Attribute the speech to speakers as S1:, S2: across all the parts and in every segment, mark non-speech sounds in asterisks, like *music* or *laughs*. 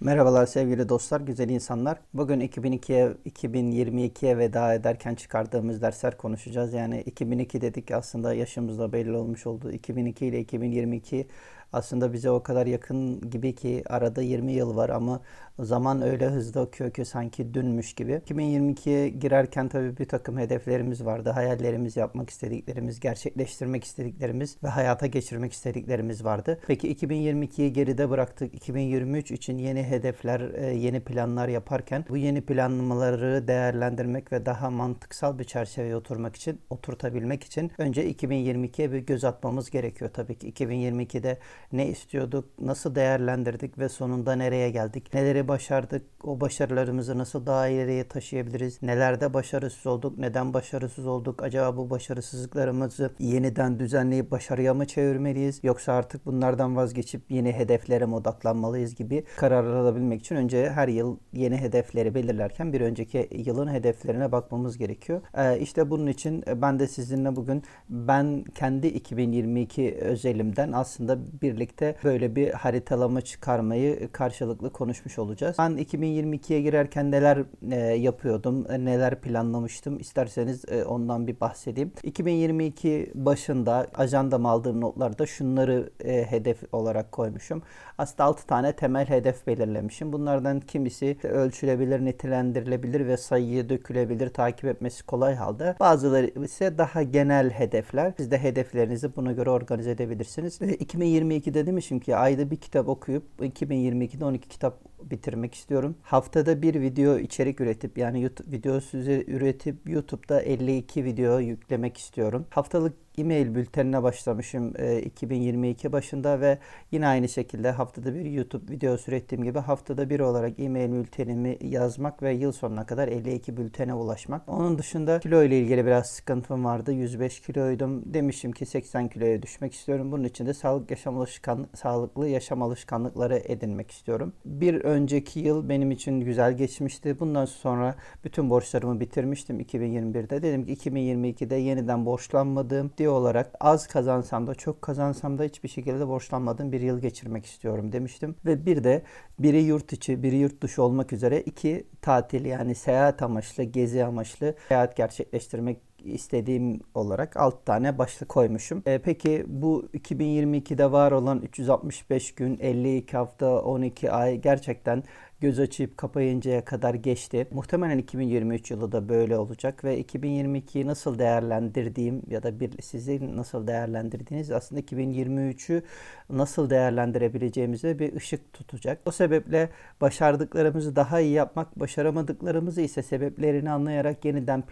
S1: Merhabalar sevgili dostlar, güzel insanlar. Bugün 2002'ye, 2022'ye veda ederken çıkardığımız dersler konuşacağız. Yani 2002 dedik aslında yaşımızda belli olmuş oldu. 2002 ile 2022 aslında bize o kadar yakın gibi ki arada 20 yıl var ama zaman öyle hızlı akıyor ki sanki dünmüş gibi. 2022'ye girerken tabii bir takım hedeflerimiz vardı. Hayallerimiz, yapmak istediklerimiz, gerçekleştirmek istediklerimiz ve hayata geçirmek istediklerimiz vardı. Peki 2022'yi geride bıraktık. 2023 için yeni hedefler, e, yeni planlar yaparken bu yeni planlamaları değerlendirmek ve daha mantıksal bir çerçeveye oturmak için, oturtabilmek için önce 2022'ye bir göz atmamız gerekiyor tabii ki. 2022'de ne istiyorduk, nasıl değerlendirdik ve sonunda nereye geldik, neleri başardık, o başarılarımızı nasıl daha ileriye taşıyabiliriz, nelerde başarısız olduk, neden başarısız olduk, acaba bu başarısızlıklarımızı yeniden düzenleyip başarıya mı çevirmeliyiz, yoksa artık bunlardan vazgeçip yeni hedeflere mi odaklanmalıyız gibi kararlar alabilmek için önce her yıl yeni hedefleri belirlerken bir önceki yılın hedeflerine bakmamız gerekiyor. Ee, işte bunun için ben de sizinle bugün ben kendi 2022 özelimden aslında bir birlikte böyle bir haritalama çıkarmayı karşılıklı konuşmuş olacağız. Ben 2022'ye girerken neler e, yapıyordum, e, neler planlamıştım isterseniz e, ondan bir bahsedeyim. 2022 başında ajandama aldığım notlarda şunları e, hedef olarak koymuşum. Aslında 6 tane temel hedef belirlemişim. Bunlardan kimisi ölçülebilir, nitelendirilebilir ve sayıya dökülebilir, takip etmesi kolay halde. Bazıları ise daha genel hedefler. Siz de hedeflerinizi buna göre organize edebilirsiniz. *laughs* 2022 2022'de demişim ki ayda bir kitap okuyup 2022'de 12 kitap bitirmek istiyorum. Haftada bir video içerik üretip yani YouTube videosu üretip YouTube'da 52 video yüklemek istiyorum. Haftalık e-mail bültenine başlamışım e, 2022 başında ve yine aynı şekilde haftada bir YouTube videosu ürettiğim gibi haftada bir olarak e-mail bültenimi yazmak ve yıl sonuna kadar 52 bültene ulaşmak. Onun dışında kilo ile ilgili biraz sıkıntım vardı. 105 kiloydum. Demişim ki 80 kiloya düşmek istiyorum. Bunun için de sağlık yaşam alışkan sağlıklı yaşam alışkanlıkları edinmek istiyorum. Bir önceki yıl benim için güzel geçmişti. Bundan sonra bütün borçlarımı bitirmiştim 2021'de. Dedim ki 2022'de yeniden borçlanmadığım, diye olarak az kazansam da çok kazansam da hiçbir şekilde borçlanmadığım bir yıl geçirmek istiyorum demiştim. Ve bir de biri yurt içi, biri yurt dışı olmak üzere iki tatil yani seyahat amaçlı, gezi amaçlı seyahat gerçekleştirmek istediğim olarak 6 tane başlık koymuşum. E, peki bu 2022'de var olan 365 gün, 52 hafta, 12 ay gerçekten göz açıp kapayıncaya kadar geçti. Muhtemelen 2023 yılı da böyle olacak ve 2022'yi nasıl değerlendirdiğim ya da bir sizin nasıl değerlendirdiğiniz aslında 2023'ü nasıl değerlendirebileceğimize bir ışık tutacak. O sebeple başardıklarımızı daha iyi yapmak, başaramadıklarımızı ise sebeplerini anlayarak yeniden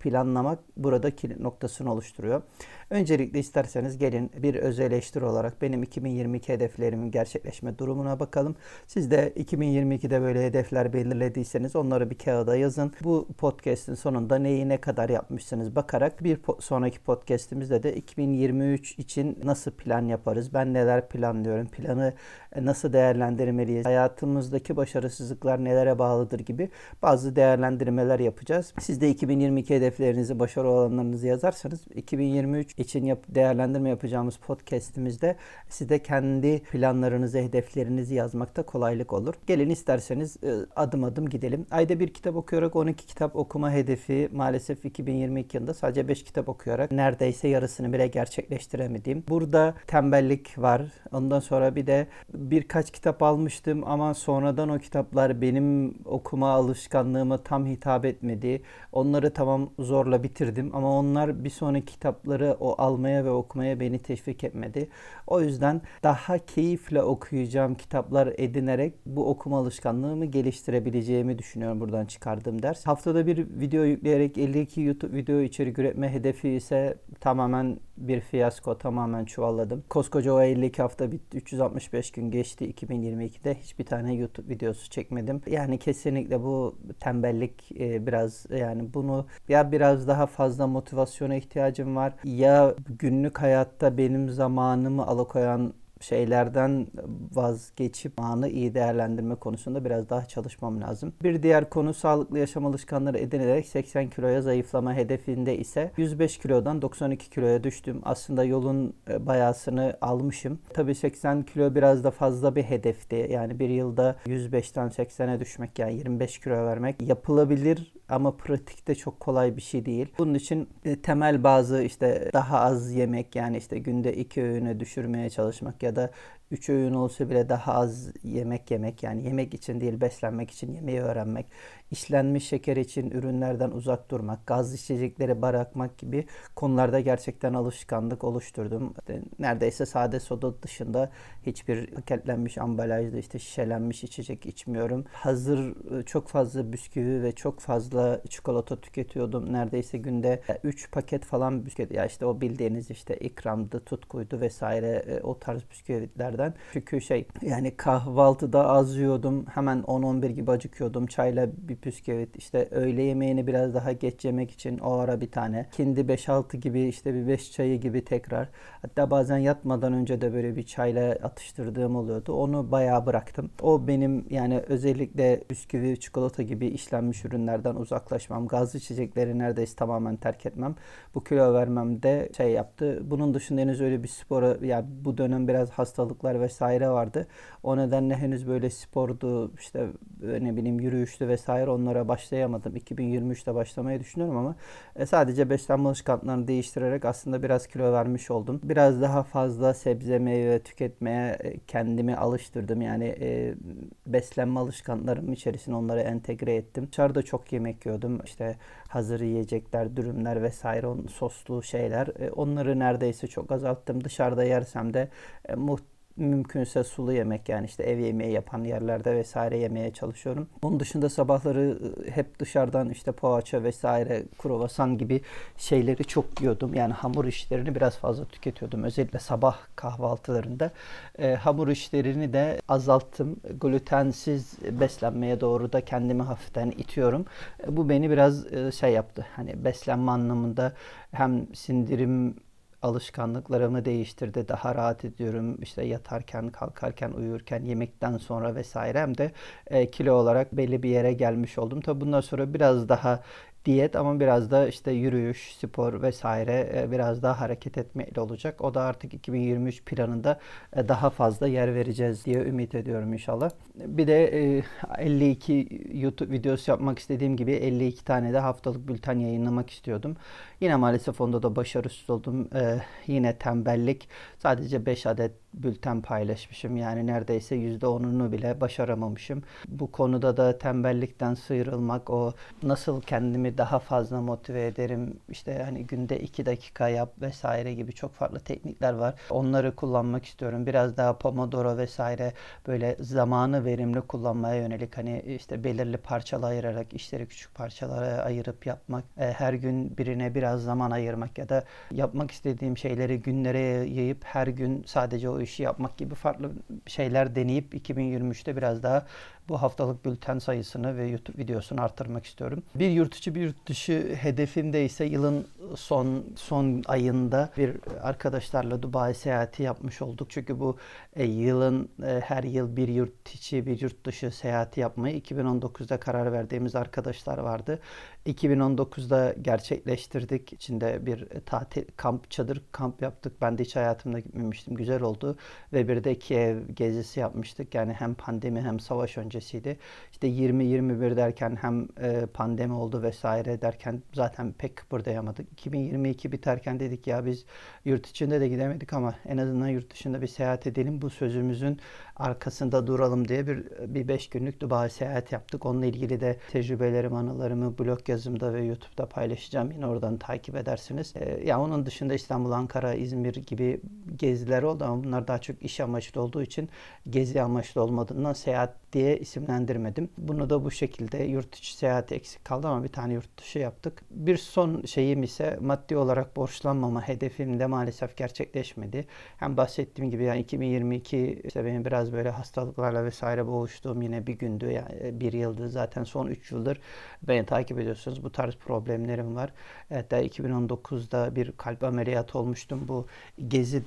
S1: planlamak burada kilit noktasını oluşturuyor. Öncelikle isterseniz gelin bir öz eleştiri olarak benim 2022 hedeflerimin gerçekleşme durumuna bakalım. Siz de 2022'de böyle hedefler belirlediyseniz onları bir kağıda yazın. Bu podcast'in sonunda neyi ne kadar yapmışsınız bakarak bir po- sonraki podcast'imizde de 2023 için nasıl plan yaparız? Ben neler planlıyorum? Planı nasıl değerlendirmeliyiz? Hayatımızdaki başarısızlıklar nelere bağlıdır gibi bazı değerlendirmeler yapacağız. Siz de 2022 hedeflerinizi, başarı olanlarınızı yazarsanız 2023 için yap, değerlendirme yapacağımız podcast'imizde size kendi planlarınızı, hedeflerinizi yazmakta kolaylık olur. Gelin isterseniz e, adım adım gidelim. Ayda bir kitap okuyarak 12 kitap okuma hedefi maalesef 2022 yılında sadece 5 kitap okuyarak neredeyse yarısını bile gerçekleştiremediğim. Burada tembellik var. Ondan sonra bir de birkaç kitap almıştım ama sonradan o kitaplar benim okuma alışkanlığıma tam hitap etmedi. Onları tamam zorla bitirdim ama onlar bir sonraki kitapları o almaya ve okumaya beni teşvik etmedi. O yüzden daha keyifle okuyacağım kitaplar edinerek bu okuma alışkanlığımı geliştirebileceğimi düşünüyorum buradan çıkardığım ders. Haftada bir video yükleyerek 52 YouTube video içerik üretme hedefi ise tamamen bir fiyasko tamamen çuvalladım. Koskoca o 52 hafta bitti. 365 gün geçti 2022'de. Hiçbir tane YouTube videosu çekmedim. Yani kesinlikle bu tembellik e, biraz yani bunu ya biraz daha fazla motivasyona ihtiyacım var ya günlük hayatta benim zamanımı alıkoyan şeylerden vazgeçip anı iyi değerlendirme konusunda biraz daha çalışmam lazım. Bir diğer konu sağlıklı yaşam alışkanları edinerek 80 kiloya zayıflama hedefinde ise 105 kilodan 92 kiloya düştüm. Aslında yolun e, bayasını almışım. Tabii 80 kilo biraz da fazla bir hedefti. Yani bir yılda 105'ten 80'e düşmek yani 25 kilo vermek yapılabilir ama pratikte çok kolay bir şey değil. Bunun için e, temel bazı işte daha az yemek yani işte günde iki öğüne düşürmeye çalışmak ya da 3 öğün olsa bile daha az yemek yemek yani yemek için değil beslenmek için yemeği öğrenmek, işlenmiş şeker için ürünlerden uzak durmak, gaz içecekleri bırakmak gibi konularda gerçekten alışkanlık oluşturdum. İşte neredeyse sade soda dışında hiçbir paketlenmiş ambalajda işte şişelenmiş içecek içmiyorum. Hazır e, çok fazla bisküvi ve çok fazla çikolata tüketiyordum. Neredeyse günde 3 paket falan bisküvi ya işte o bildiğiniz işte ikramdı, tutkuydu vesaire e, o tarz bisküvilerden şeylerden. Çünkü şey yani kahvaltıda az yiyordum. Hemen 10-11 gibi acıkıyordum. Çayla bir püskevit. İşte öğle yemeğini biraz daha geç yemek için o ara bir tane. Kindi 5-6 gibi işte bir 5 çayı gibi tekrar. Hatta bazen yatmadan önce de böyle bir çayla atıştırdığım oluyordu. Onu bayağı bıraktım. O benim yani özellikle bisküvi, çikolata gibi işlenmiş ürünlerden uzaklaşmam. Gazlı içecekleri neredeyse tamamen terk etmem. Bu kilo vermemde şey yaptı. Bunun dışında henüz öyle bir spora ya yani bu dönem biraz hastalıklar hastalıklar vesaire vardı. O nedenle henüz böyle spordu işte ne bileyim yürüyüştü vesaire onlara başlayamadım. 2023'te başlamayı düşünüyorum ama e, sadece beslenme alışkanlıklarını değiştirerek aslında biraz kilo vermiş oldum. Biraz daha fazla sebze meyve tüketmeye e, kendimi alıştırdım. Yani e, beslenme alışkanlıklarım içerisine onları entegre ettim. Dışarıda çok yemek yiyordum. İşte hazır yiyecekler, dürümler vesaire soslu şeyler. E, onları neredeyse çok azalttım. Dışarıda yersem de e, muht mümkünse sulu yemek yani işte ev yemeği yapan yerlerde vesaire yemeye çalışıyorum. Onun dışında sabahları ıı, hep dışarıdan işte poğaça vesaire kruvasan gibi şeyleri çok yiyordum. Yani hamur işlerini biraz fazla tüketiyordum. Özellikle sabah kahvaltılarında. E, hamur işlerini de azalttım. Glutensiz beslenmeye doğru da kendimi hafiften itiyorum. E, bu beni biraz e, şey yaptı. Hani beslenme anlamında hem sindirim alışkanlıklarımı değiştirdi. Daha rahat ediyorum. İşte yatarken, kalkarken, uyurken, yemekten sonra vesaire hem de e, kilo olarak belli bir yere gelmiş oldum. Tabi bundan sonra biraz daha diyet ama biraz da işte yürüyüş, spor vesaire e, biraz daha hareket etmeyle olacak. O da artık 2023 planında e, daha fazla yer vereceğiz diye ümit ediyorum inşallah. Bir de 52 e, YouTube videosu yapmak istediğim gibi 52 tane de haftalık bülten yayınlamak istiyordum. Yine maalesef onda da başarısız oldum. Yine tembellik. Sadece 5 adet bülten paylaşmışım. Yani neredeyse %10'unu bile başaramamışım. Bu konuda da tembellikten sıyrılmak, o nasıl kendimi daha fazla motive ederim, işte hani günde 2 dakika yap vesaire gibi çok farklı teknikler var. Onları kullanmak istiyorum. Biraz daha Pomodoro vesaire böyle zamanı verimli kullanmaya yönelik hani işte belirli parçalar ayırarak işleri küçük parçalara ayırıp yapmak, e, her gün birine biraz zaman ayırmak ya da yapmak istediğim şeyleri günlere yayıp her gün sadece o işi yapmak gibi farklı şeyler deneyip 2023'te biraz daha bu haftalık bülten sayısını ve YouTube videosunu arttırmak istiyorum. Bir yurt bir yurt dışı hedefimde ise yılın son son ayında bir arkadaşlarla Dubai seyahati yapmış olduk. Çünkü bu e, yılın e, her yıl bir yurt içi bir yurt dışı seyahati yapmayı 2019'da karar verdiğimiz arkadaşlar vardı. 2019'da gerçekleştirdik. İçinde bir tatil kamp çadır kamp yaptık. Ben de hiç hayatımda gitmemiştim. Güzel oldu ve bir de Kiev gezisi yapmıştık. Yani hem pandemi hem savaş önce öncesiydi. İşte 20-21 derken hem e, pandemi oldu vesaire derken zaten pek kıpırdayamadık. 2022 biterken dedik ya biz yurt içinde de gidemedik ama en azından yurt dışında bir seyahat edelim. Bu sözümüzün arkasında duralım diye bir bir beş günlük Dubai seyahat yaptık. Onunla ilgili de tecrübelerimi, anılarımı blog yazımda ve YouTube'da paylaşacağım. Yine oradan takip edersiniz. Ee, ya onun dışında İstanbul, Ankara, İzmir gibi geziler oldu ama bunlar daha çok iş amaçlı olduğu için gezi amaçlı olmadığından seyahat diye isimlendirmedim. Bunu da bu şekilde yurt içi seyahati eksik kaldı ama bir tane yurt dışı yaptık. Bir son şeyim ise maddi olarak borçlanmama hedefim de maalesef gerçekleşmedi. Hem bahsettiğim gibi yani 2022 işte benim biraz böyle hastalıklarla vesaire boğuştuğum yine bir gündü. Yani bir yıldı zaten son 3 yıldır beni takip ediyorsunuz. Bu tarz problemlerim var. Hatta 2019'da bir kalp ameliyatı olmuştum. Bu gezi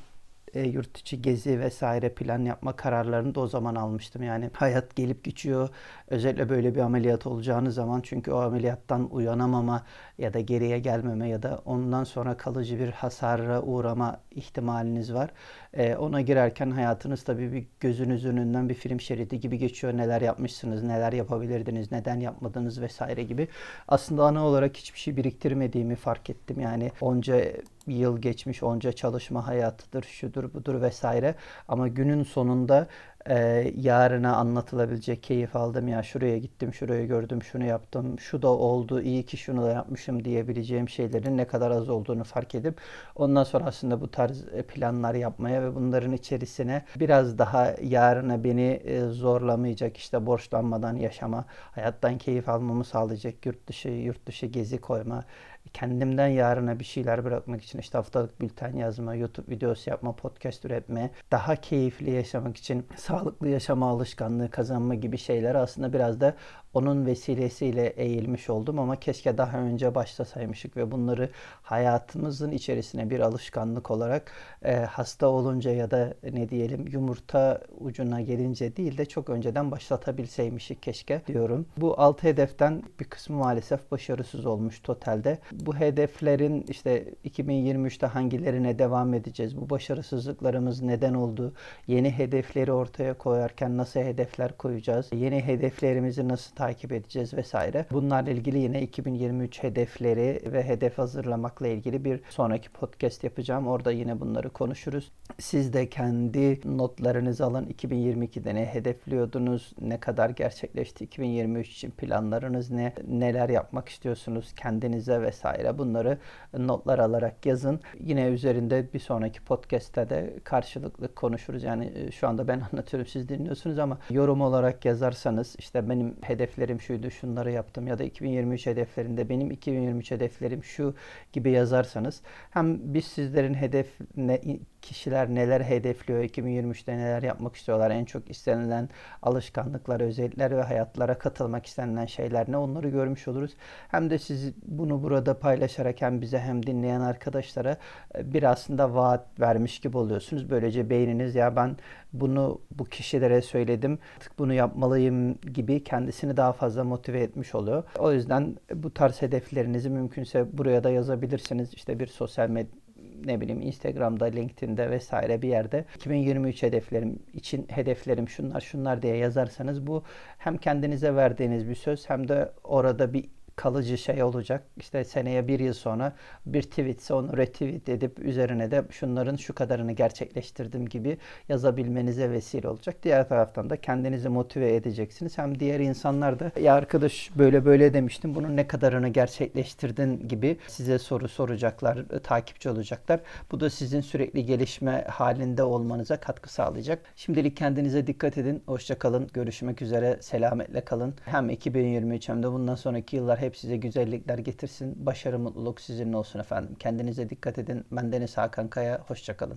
S1: e, yurt içi gezi vesaire plan yapma kararlarını da o zaman almıştım. Yani hayat gelip geçiyor. Özellikle böyle bir ameliyat olacağınız zaman çünkü o ameliyattan uyanamama ya da geriye gelmeme ya da ondan sonra kalıcı bir hasara uğrama ihtimaliniz var. E, ona girerken hayatınız tabii bir gözünüzün önünden bir film şeridi gibi geçiyor. Neler yapmışsınız, neler yapabilirdiniz, neden yapmadınız vesaire gibi. Aslında ana olarak hiçbir şey biriktirmediğimi fark ettim. Yani onca yıl geçmiş, onca çalışma hayatıdır, şudur budur vesaire. Ama günün sonunda e, yarına anlatılabilecek keyif aldım ya şuraya gittim, şuraya gördüm, şunu yaptım, şu da oldu, iyi ki şunu da yapmışım diyebileceğim şeylerin ne kadar az olduğunu fark edip ondan sonra aslında bu tarz planlar yapmaya ve bunların içerisine biraz daha yarına beni e, zorlamayacak işte borçlanmadan yaşama, hayattan keyif almamı sağlayacak yurt dışı, yurt dışı gezi koyma, kendimden yarına bir şeyler bırakmak için işte haftalık bülten yazma, YouTube videosu yapma, podcast üretme, daha keyifli yaşamak için sağlıklı yaşama alışkanlığı kazanma gibi şeyler aslında biraz da onun vesilesiyle eğilmiş oldum ama keşke daha önce başlasaymışık ve bunları hayatımızın içerisine bir alışkanlık olarak e, hasta olunca ya da ne diyelim yumurta ucuna gelince değil de çok önceden başlatabilseymişik keşke diyorum. Bu altı hedeften bir kısmı maalesef başarısız olmuş totalde. Bu hedeflerin işte 2023'te hangilerine devam edeceğiz? Bu başarısızlıklarımız neden oldu? Yeni hedefleri ortaya koyarken nasıl hedefler koyacağız? Yeni hedeflerimizi nasıl takip edeceğiz vesaire. Bunlarla ilgili yine 2023 hedefleri ve hedef hazırlamakla ilgili bir sonraki podcast yapacağım. Orada yine bunları konuşuruz. Siz de kendi notlarınızı alın. 2022'de ne hedefliyordunuz? Ne kadar gerçekleşti? 2023 için planlarınız ne? Neler yapmak istiyorsunuz kendinize vesaire? Bunları notlar alarak yazın. Yine üzerinde bir sonraki podcast'te de karşılıklı konuşuruz. Yani e, şu anda ben *laughs* anlatıyorum siz dinliyorsunuz ama yorum olarak yazarsanız işte benim hedeflerim şuydu şunları yaptım ya da 2023 hedeflerinde benim 2023 hedeflerim şu gibi yazarsanız hem biz sizlerin hedef ne, kişiler neler hedefliyor, 2023'te neler yapmak istiyorlar, en çok istenilen alışkanlıklar, özellikler ve hayatlara katılmak istenilen şeyler ne onları görmüş oluruz. Hem de siz bunu burada paylaşarak hem bize hem dinleyen arkadaşlara e, bir aslında vaat vermiş gibi oluyorsunuz. Böylece beyniniz ya ben bunu bu kişilere söyledim, artık bunu yapmalıyım gibi kendisini daha fazla motive etmiş oluyor. O yüzden bu tarz hedeflerinizi mümkünse buraya da yazabilirsiniz. İşte bir sosyal medya ne bileyim Instagram'da, LinkedIn'de vesaire bir yerde 2023 hedeflerim için hedeflerim şunlar şunlar diye yazarsanız bu hem kendinize verdiğiniz bir söz hem de orada bir kalıcı şey olacak. İşte seneye bir yıl sonra bir tweetse onu retweet edip üzerine de şunların şu kadarını gerçekleştirdim gibi yazabilmenize vesile olacak. Diğer taraftan da kendinizi motive edeceksiniz. Hem diğer insanlar da ya arkadaş böyle böyle demiştim bunun ne kadarını gerçekleştirdin gibi size soru soracaklar, takipçi olacaklar. Bu da sizin sürekli gelişme halinde olmanıza katkı sağlayacak. Şimdilik kendinize dikkat edin. Hoşça kalın. Görüşmek üzere. Selametle kalın. Hem 2023 hem de bundan sonraki yıllar hep size güzellikler getirsin. Başarı, mutluluk sizinle olsun efendim. Kendinize dikkat edin. Ben Deniz Hakan Kaya. Hoşçakalın.